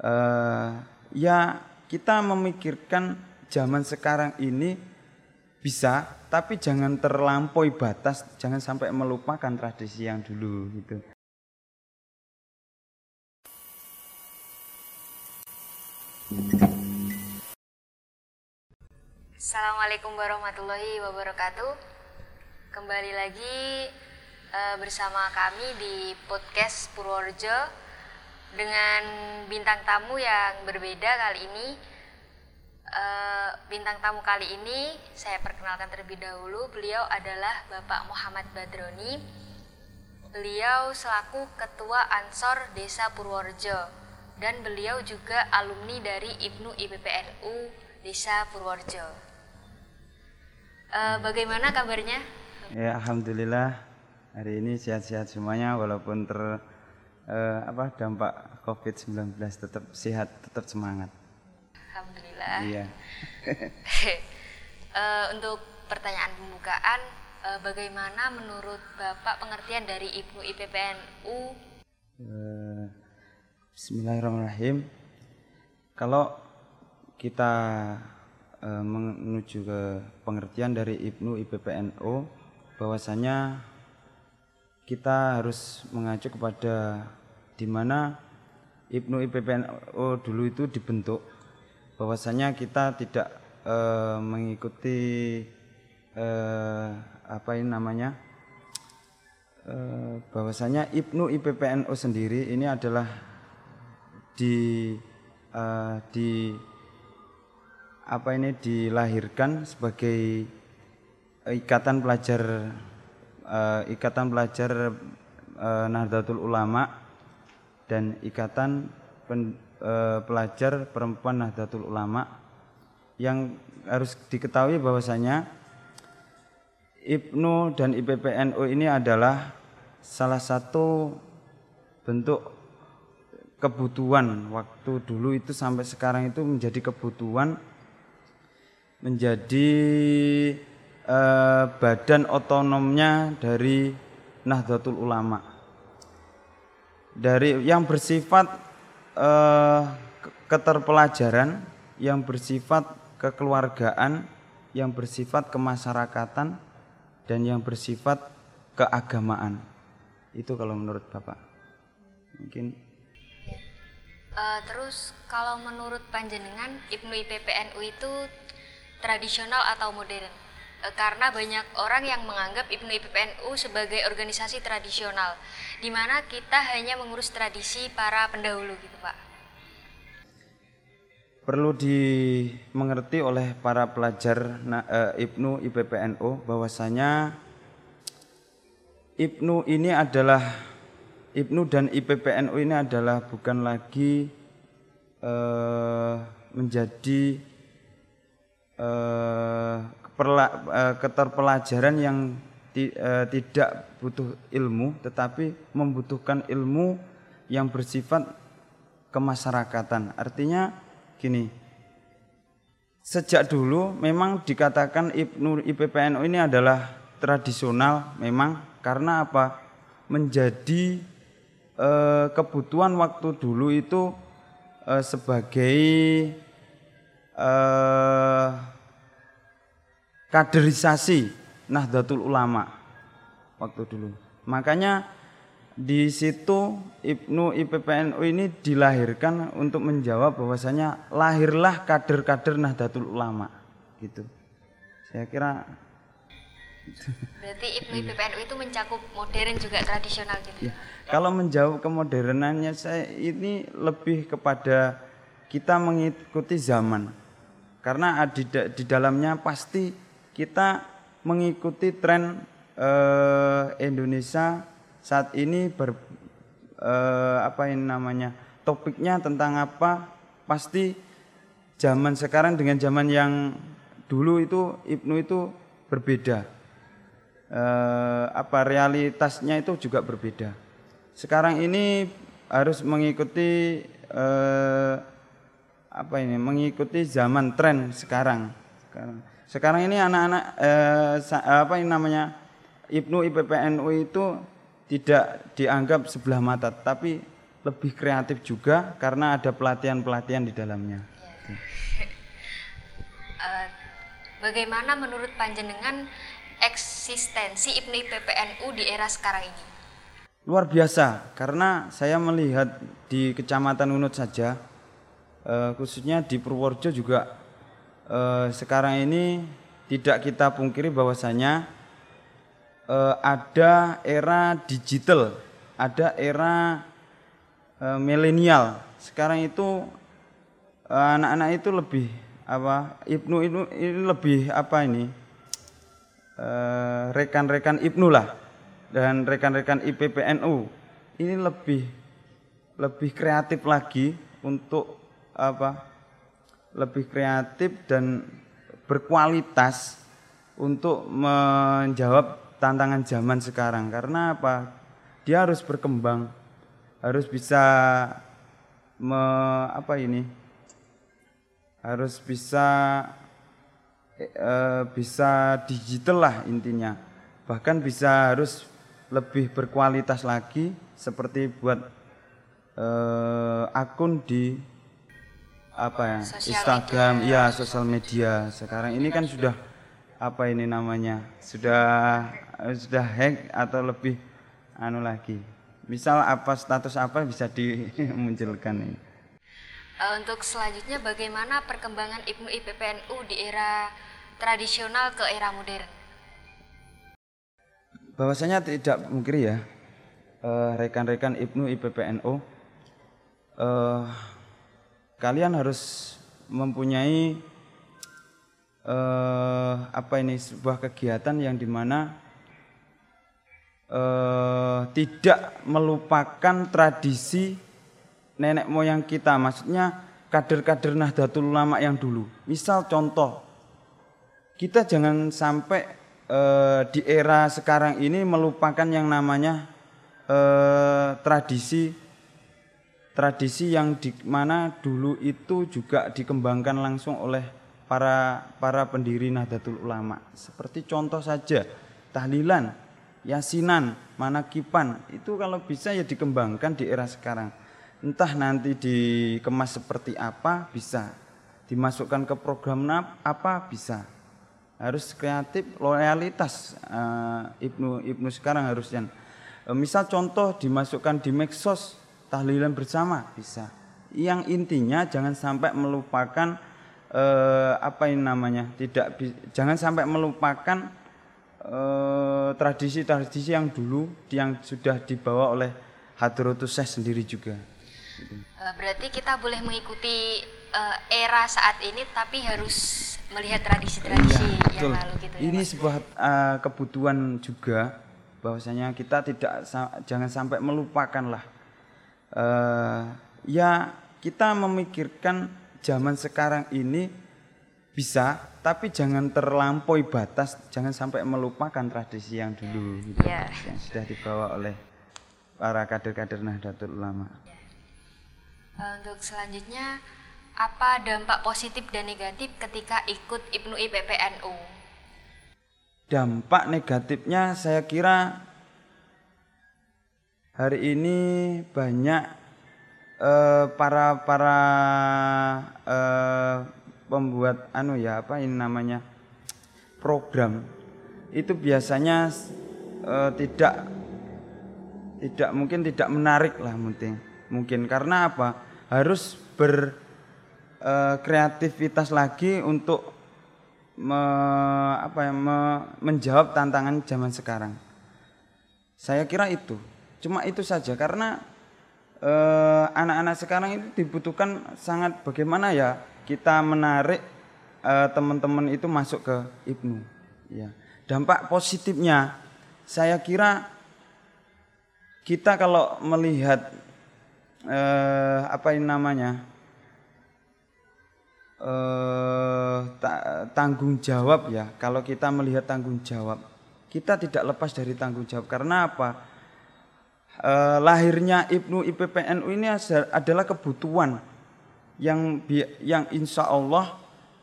eh, ya kita memikirkan zaman sekarang ini bisa, tapi jangan terlampaui batas, jangan sampai melupakan tradisi yang dulu gitu. Assalamualaikum warahmatullahi wabarakatuh. Kembali lagi uh, bersama kami di podcast Purworejo dengan bintang tamu yang berbeda kali ini. Uh, bintang tamu kali ini saya perkenalkan terlebih dahulu. Beliau adalah Bapak Muhammad Badroni. Beliau selaku Ketua Ansor Desa Purworejo dan beliau juga alumni dari IPNU IPPNU Desa Purworejo. Uh, bagaimana kabarnya? Ya, alhamdulillah hari ini sehat-sehat semuanya walaupun ter uh, apa dampak Covid-19 tetap sehat, tetap semangat. Alhamdulillah. Iya. uh, untuk pertanyaan pembukaan, uh, bagaimana menurut Bapak pengertian dari Ibnu IPPNU? Uh, Bismillahirrahmanirrahim. Kalau kita uh, menuju ke pengertian dari Ibnu IPPNU bahwasanya kita harus mengacu kepada di mana Ibnu IPPNU dulu itu dibentuk bahwasanya kita tidak uh, mengikuti uh, apa ini namanya uh, bahwasanya Ibnu IPPNU sendiri ini adalah di uh, di apa ini dilahirkan sebagai ikatan pelajar uh, ikatan pelajar uh, Nahdlatul Ulama dan ikatan pen, uh, pelajar perempuan Nahdlatul Ulama yang harus diketahui bahwasanya IPNU dan IPPNU ini adalah salah satu bentuk kebutuhan. Waktu dulu itu sampai sekarang itu menjadi kebutuhan menjadi eh, badan otonomnya dari Nahdlatul Ulama dari yang bersifat eh, keterpelajaran yang bersifat kekeluargaan yang bersifat kemasyarakatan dan yang bersifat keagamaan. Itu kalau menurut Bapak. Mungkin. Uh, terus kalau menurut panjenengan Ibnu IPPNU itu tradisional atau modern? Uh, karena banyak orang yang menganggap Ibnu IPPNU sebagai organisasi tradisional, di mana kita hanya mengurus tradisi para pendahulu gitu Pak. Perlu dimengerti oleh para pelajar uh, Ibnu IPPNU bahwasanya Ibnu ini adalah IPNU dan IPPNU ini adalah bukan lagi uh, menjadi uh, uh, keterpelajaran yang ti, uh, tidak butuh ilmu tetapi membutuhkan ilmu yang bersifat kemasyarakatan. Artinya gini, sejak dulu memang dikatakan IPNU IPPNU ini adalah tradisional memang karena apa? menjadi eh, kebutuhan waktu dulu itu eh, sebagai eh, kaderisasi Nahdlatul Ulama waktu dulu. Makanya di situ Ibnu IPPNU ini dilahirkan untuk menjawab bahwasanya lahirlah kader-kader Nahdlatul Ulama gitu. Saya kira Berarti Ibnu IPPNU itu mencakup modern juga tradisional gitu. Ya. Kalau menjawab kemodernannya saya ini lebih kepada kita mengikuti zaman. Karena di, di dalamnya pasti kita mengikuti tren eh, Indonesia saat ini ber eh, apa ini namanya? topiknya tentang apa? Pasti zaman sekarang dengan zaman yang dulu itu Ibnu itu berbeda eh, apa realitasnya itu juga berbeda. Sekarang ini harus mengikuti eh, apa ini mengikuti zaman tren sekarang. Sekarang, sekarang ini anak-anak eh, apa ini namanya Ibnu IPPNU itu tidak dianggap sebelah mata, tapi lebih kreatif juga karena ada pelatihan-pelatihan di dalamnya. Uh, bagaimana menurut panjenengan eksistensi IPNU IPPNU di era sekarang ini? Luar biasa karena saya melihat di Kecamatan Unut saja uh, khususnya di Purworejo juga uh, sekarang ini tidak kita pungkiri bahwasanya uh, ada era digital, ada era uh, milenial. Sekarang itu anak-anak uh, itu lebih apa? Ibnu itu ini lebih apa ini? rekan-rekan uh, Ibnu lah dan rekan-rekan IPPNU ini lebih lebih kreatif lagi untuk apa? Lebih kreatif dan berkualitas untuk menjawab tantangan zaman sekarang. Karena apa? Dia harus berkembang harus bisa me, apa ini? Harus bisa e, bisa digital lah intinya. Bahkan bisa harus lebih berkualitas lagi seperti buat e, akun di apa ya Sosial Instagram media. ya sosial media. Sekarang ini kan sudah apa ini namanya sudah sudah hack atau lebih anu lagi. Misal apa status apa bisa dimunculkan ini? Uh, untuk selanjutnya bagaimana perkembangan IPNU IPPNU di era tradisional ke era modern? Bahwasanya tidak mungkin ya eh, rekan-rekan uh, IPNU IPPNU uh, kalian harus mempunyai uh, apa ini sebuah kegiatan yang di mana uh, tidak melupakan tradisi nenek moyang kita, maksudnya kader-kader Nahdlatul Ulama yang dulu. Misal contoh, kita jangan sampai uh, di era sekarang ini melupakan yang namanya tradisi tradisi yang di mana dulu itu juga dikembangkan langsung oleh para para pendiri Nahdlatul Ulama. Seperti contoh saja tahlilan, yasinan, manakipan itu kalau bisa ya dikembangkan di era sekarang. Entah nanti dikemas seperti apa bisa, dimasukkan ke program apa bisa. Harus kreatif, loyalitas uh, Ibnu Ibnu sekarang harusnya. Uh, misal contoh dimasukkan di Mexos tahlilan bersama bisa. Yang intinya jangan sampai melupakan eh, apa ini namanya tidak jangan sampai melupakan eh, tradisi-tradisi yang dulu yang sudah dibawa oleh Hadrotus Syekh sendiri juga. Eh, berarti kita boleh mengikuti uh, era saat ini tapi harus melihat tradisi-tradisi ya, yang lalu gitu ya. Ini Mas. sebuah uh, kebutuhan juga bahwasanya kita tidak jangan sampai melupakan lah. Uh, ya kita memikirkan zaman sekarang ini bisa, tapi jangan terlampaui batas, jangan sampai melupakan tradisi yang dulu gitu, yeah. yang sudah dibawa oleh para kader-kader Nahdlatul Ulama. Yeah. Untuk selanjutnya, apa dampak positif dan negatif ketika ikut IPNU IPPNU? Dampak negatifnya saya kira hari ini banyak uh, para para uh, pembuat anu ya apa ini namanya program. Itu biasanya uh, tidak tidak mungkin tidak menarik lah mungkin mungkin. Karena apa? Harus berkreativitas uh, lagi untuk me, apa ya, me, menjawab tantangan zaman sekarang. Saya kira itu cuma itu saja karena Eh, anak-anak sekarang itu dibutuhkan sangat bagaimana ya kita menarik uh, teman-teman itu masuk ke Ibnu. Ya. Dampak positifnya saya kira kita kalau melihat uh, apa ini namanya uh, tanggung jawab ya kalau kita melihat tanggung jawab kita tidak lepas dari tanggung jawab karena apa eh, lahirnya Ibnu IPPNU ini adalah kebutuhan yang yang insya Allah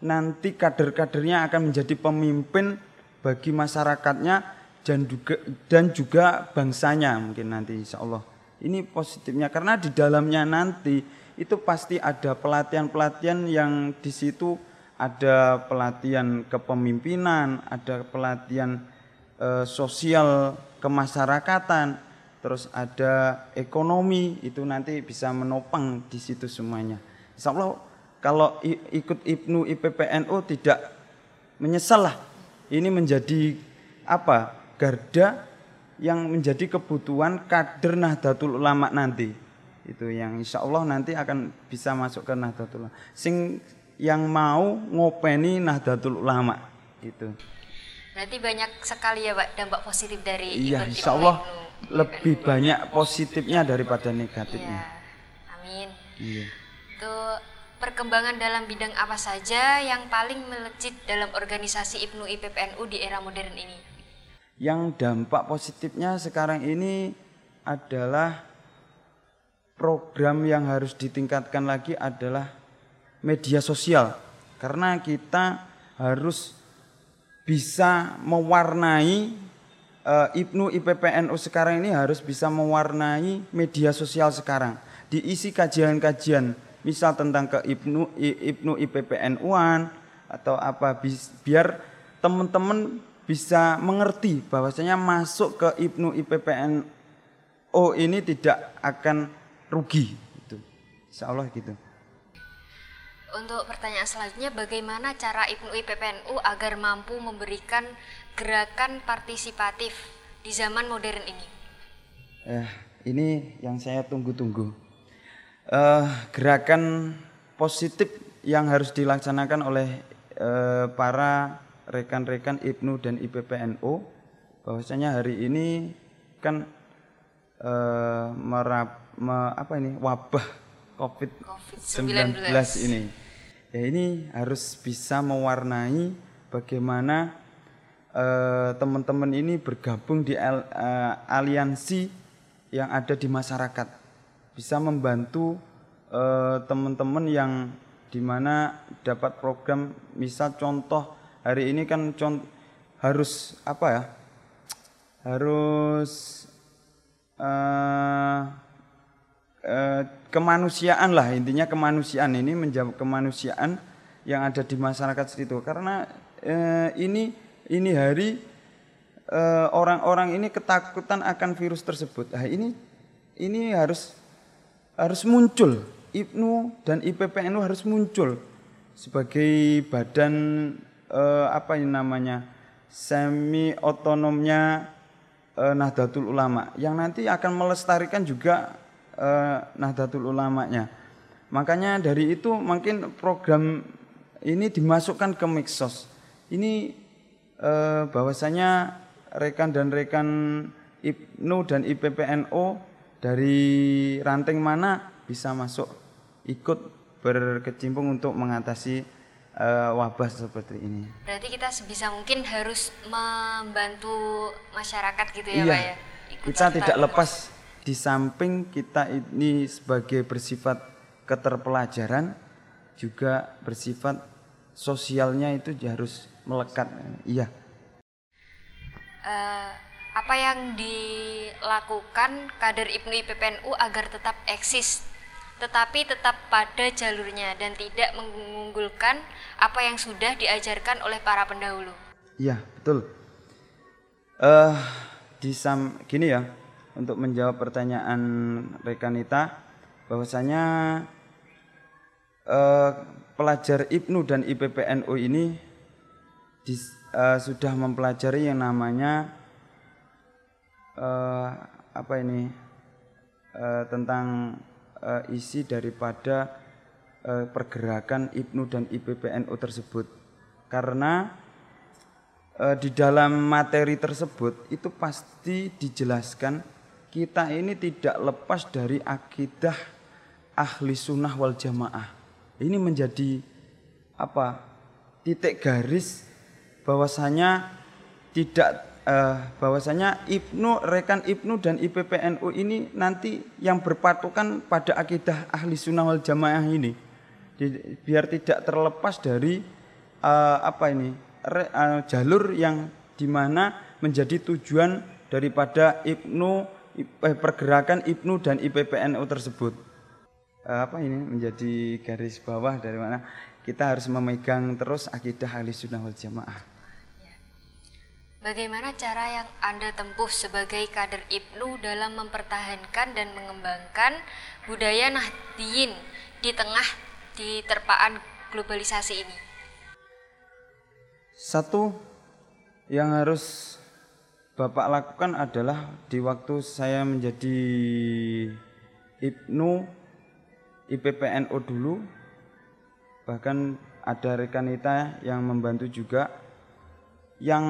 nanti kader-kadernya akan menjadi pemimpin bagi masyarakatnya dan juga dan juga bangsanya mungkin nanti insya Allah. Ini positifnya karena di dalamnya nanti itu pasti ada pelatihan-pelatihan yang di situ ada pelatihan kepemimpinan, ada pelatihan e, sosial kemasyarakatan, terus ada ekonomi itu nanti bisa menopang di situ semuanya. Insya Allah kalau ikut Ibnu IPPNU tidak menyesal lah. Ini menjadi apa? Garda yang menjadi kebutuhan kader Nahdlatul Ulama nanti. Itu yang insya Allah nanti akan bisa masuk ke Nahdlatul Ulama. Sing yang mau ngopeni Nahdlatul Ulama itu. Berarti banyak sekali ya Pak dampak positif dari Iya, insya Allah lebih banyak positifnya daripada negatifnya. Iya. Amin. Iya. Itu perkembangan dalam bidang apa saja yang paling melejit dalam organisasi IPNU IPPNU di era modern ini? Yang dampak positifnya sekarang ini adalah program yang harus ditingkatkan lagi adalah media sosial karena kita harus bisa mewarnai uh, Ibnu IPPNU sekarang ini harus bisa mewarnai media sosial sekarang diisi kajian-kajian misal tentang ke Ibnu Ibnu IPPNU-an atau apa biar teman-teman bisa mengerti bahwasanya masuk ke Ibnu IPPNU ini tidak akan rugi itu. Insya Allah gitu. Untuk pertanyaan selanjutnya, bagaimana cara IPNU IPPNU agar mampu memberikan gerakan partisipatif di zaman modern ini? Eh, ini yang saya tunggu-tunggu. Eh, gerakan positif yang harus dilaksanakan oleh eh, para rekan-rekan IPNU dan IPPNU, bahwasanya hari ini kan eh, merap, me, apa ini wabah COVID-19 COVID ini. Ya ini harus bisa mewarnai bagaimana eh, teman-teman uh, ini bergabung di uh, aliansi yang ada di masyarakat. Bisa membantu uh, teman-teman yang di mana dapat program misal contoh hari ini kan contoh harus apa ya harus uh, kemanusiaan lah intinya kemanusiaan ini menjawab kemanusiaan yang ada di masyarakat situ. Karena eh, ini ini hari eh, orang-orang eh, ini ketakutan akan virus tersebut. Nah, ini ini harus harus muncul. Ibnu dan IPPNU harus muncul sebagai badan eh, apa ini namanya semi otonomnya eh, Nahdlatul Ulama. Yang nanti akan melestarikan juga eh, Nahdlatul Ulamanya. Makanya dari itu mungkin program ini dimasukkan ke Mixos. Ini eh, bahwasanya rekan dan rekan IPNU dan IPPNO dari ranting mana bisa masuk ikut berkecimpung untuk mengatasi uh, wabah seperti ini. Berarti kita sebisa mungkin harus membantu masyarakat gitu ya, iya, Pak ya. Ikut kita tidak lepas di samping kita ini sebagai bersifat keterpelajaran juga bersifat sosialnya itu harus melekat iya uh, apa yang dilakukan kader IPNU IPPNU agar tetap eksis tetapi tetap pada jalurnya dan tidak mengunggulkan apa yang sudah diajarkan oleh para pendahulu. Iya, betul. uh, di sam gini ya, untuk menjawab pertanyaan rekanita bahwasanya eh, pelajar IPNU dan IPPNU ini di, eh, sudah mempelajari yang namanya eh, apa ini eh, tentang eh, isi daripada eh, pergerakan IPNU dan IPPNU tersebut. Karena eh, di dalam materi tersebut itu pasti dijelaskan kita ini tidak lepas dari akidah ahli sunnah wal jamaah. Ini menjadi apa? Titik garis bahwasanya tidak eh, bahwasanya Ibnu rekan Ibnu dan IPPNU ini nanti yang berpatokan pada akidah ahli sunnah wal jamaah ini biar tidak terlepas dari uh, apa ini re, uh, jalur yang di mana menjadi tujuan daripada Ibnu eh, pergerakan IPNU dan IPPNU tersebut. Eh, apa ini menjadi garis bawah dari mana kita harus memegang terus akidah ahli sunnah wal jamaah. Bagaimana cara yang Anda tempuh sebagai kader IPNU dalam mempertahankan dan mengembangkan budaya Nahdiyin di tengah di terpaan globalisasi ini? Satu yang harus Bapak lakukan adalah di waktu saya menjadi IPNU, IPPNU dulu, bahkan ada rekan kita yang membantu juga. Yang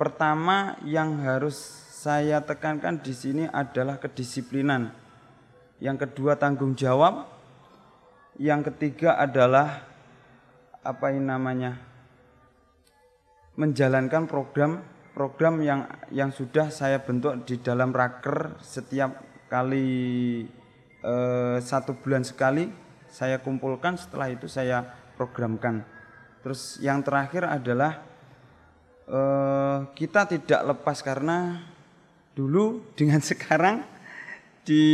pertama yang harus saya tekankan di sini adalah kedisiplinan. Yang kedua tanggung jawab. Yang ketiga adalah apa ini namanya? menjalankan program program yang yang sudah saya bentuk di dalam raker setiap kali eh, satu bulan sekali saya kumpulkan setelah itu saya programkan. Terus yang terakhir adalah eh, kita tidak lepas karena dulu dengan sekarang di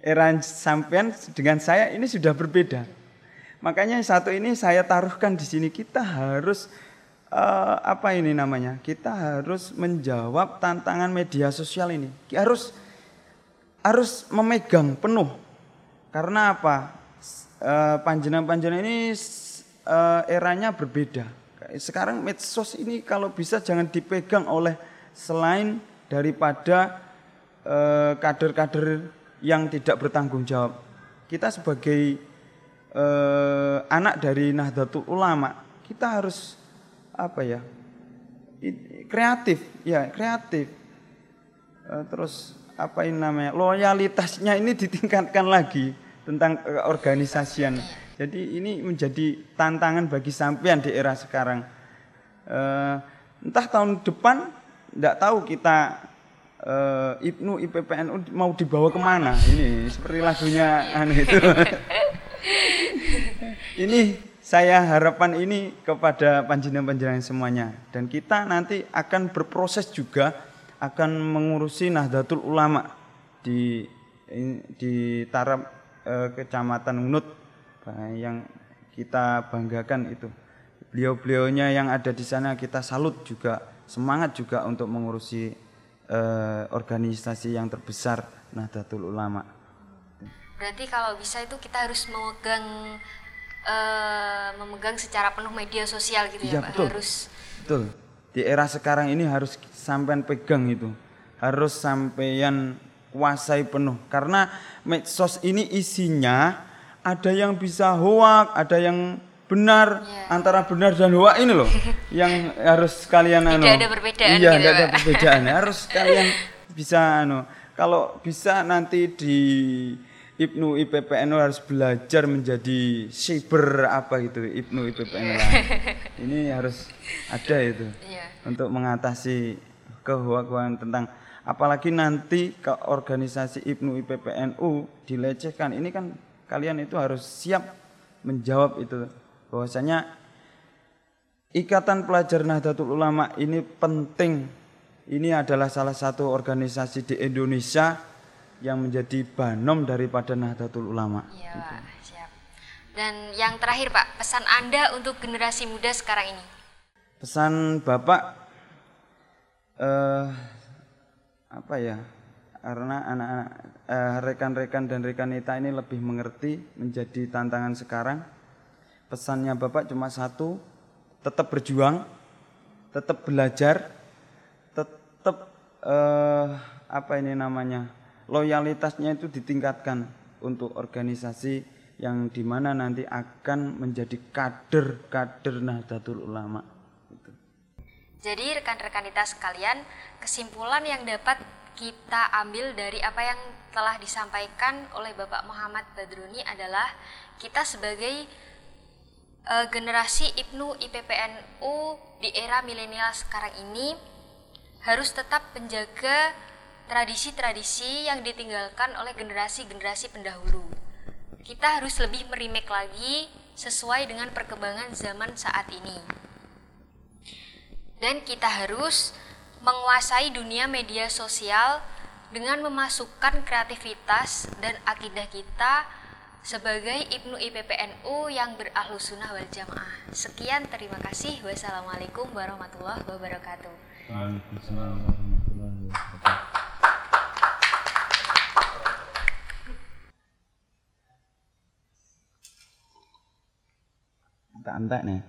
era sampean dengan saya ini sudah berbeda. Makanya satu ini saya taruhkan di sini kita harus uh, apa ini namanya? Kita harus menjawab tantangan media sosial ini. Harus harus memegang penuh. Karena apa? Uh, panjenengan-panjenengan ini uh, eranya berbeda. Sekarang medsos ini kalau bisa jangan dipegang oleh selain daripada kader-kader uh, yang tidak bertanggung jawab. Kita sebagai anak dari Nahdlatul Ulama, kita harus apa ya? Kreatif ya kreatif. Eh, terus apa ini namanya? Loyalitasnya ini ditingkatkan lagi tentang organisasian jadi ini menjadi tantangan bagi sampean di era sekarang. Uh, entah tahun depan tidak tahu kita uh, IPNU IPPNU mau dibawa ke mana. Ini seperti lagunya anu itu. Ini saya harapan ini kepada panjenengan-panjenengan semuanya dan kita nanti akan berproses juga akan mengurusi Nahdlatul Ulama di di taraf eh, Kecamatan Unut yang kita banggakan itu. Beliau-beliaunya yang ada di sana kita salut juga semangat juga untuk mengurusi eh, organisasi yang terbesar Nahdlatul Ulama. Berarti kalau bisa itu kita harus memegang uh, memegang secara penuh media sosial gitu ya, ya Pak. Betul. Harus betul. Di era sekarang ini harus sampean pegang itu. Harus sampean kuasai penuh karena medsos ini isinya ada yang bisa hoak, ada yang benar ya. antara benar dan hoak ini loh yang harus kalian anu. Tidak ada perbedaan Iya, gitu, ada perbedaan. harus kalian bisa anu. Kalau bisa nanti di Ibnu IPPN harus belajar menjadi cyber apa itu Ibnu IPPN ini harus ada itu yeah. untuk mengatasi kehukuman tentang apalagi nanti ke organisasi Ibnu IPPNU dilecehkan. Ini kan kalian itu harus siap menjawab itu. Bahwasanya Ikatan Pelajar Nahdlatul Ulama ini penting. Ini adalah salah satu organisasi di Indonesia yang menjadi banom daripada Nahdlatul Ulama. Iya, gitu. siap. Dan yang terakhir Pak, pesan Anda untuk generasi muda sekarang ini? Pesan Bapak eh, apa ya? Karena anak-anak eh, rekan-rekan dan rekanita ini lebih mengerti menjadi tantangan sekarang. Pesannya Bapak cuma satu, tetap berjuang, tetap belajar, tetap eh, apa ini namanya? Loyalitasnya itu ditingkatkan untuk organisasi yang di mana nanti akan menjadi kader-kader Nahdlatul Ulama. Gitu. Jadi rekan-rekan kita sekalian, kesimpulan yang dapat kita ambil dari apa yang telah disampaikan oleh Bapak Muhammad Badruni adalah kita sebagai uh, generasi Ibnu IPPNU di era milenial sekarang ini harus tetap menjaga tradisi-tradisi yang ditinggalkan oleh generasi-generasi pendahulu. Kita harus lebih merimek lagi sesuai dengan perkembangan zaman saat ini. Dan kita harus menguasai dunia media sosial dengan memasukkan kreativitas dan akidah kita sebagai Ibnu IPPNU yang berahlus sunnah wal jamaah. Sekian, terima kasih. Wassalamualaikum warahmatullahi wabarakatuh. Waalaikumsalam warahmatullahi wabarakatuh. tạm vậy này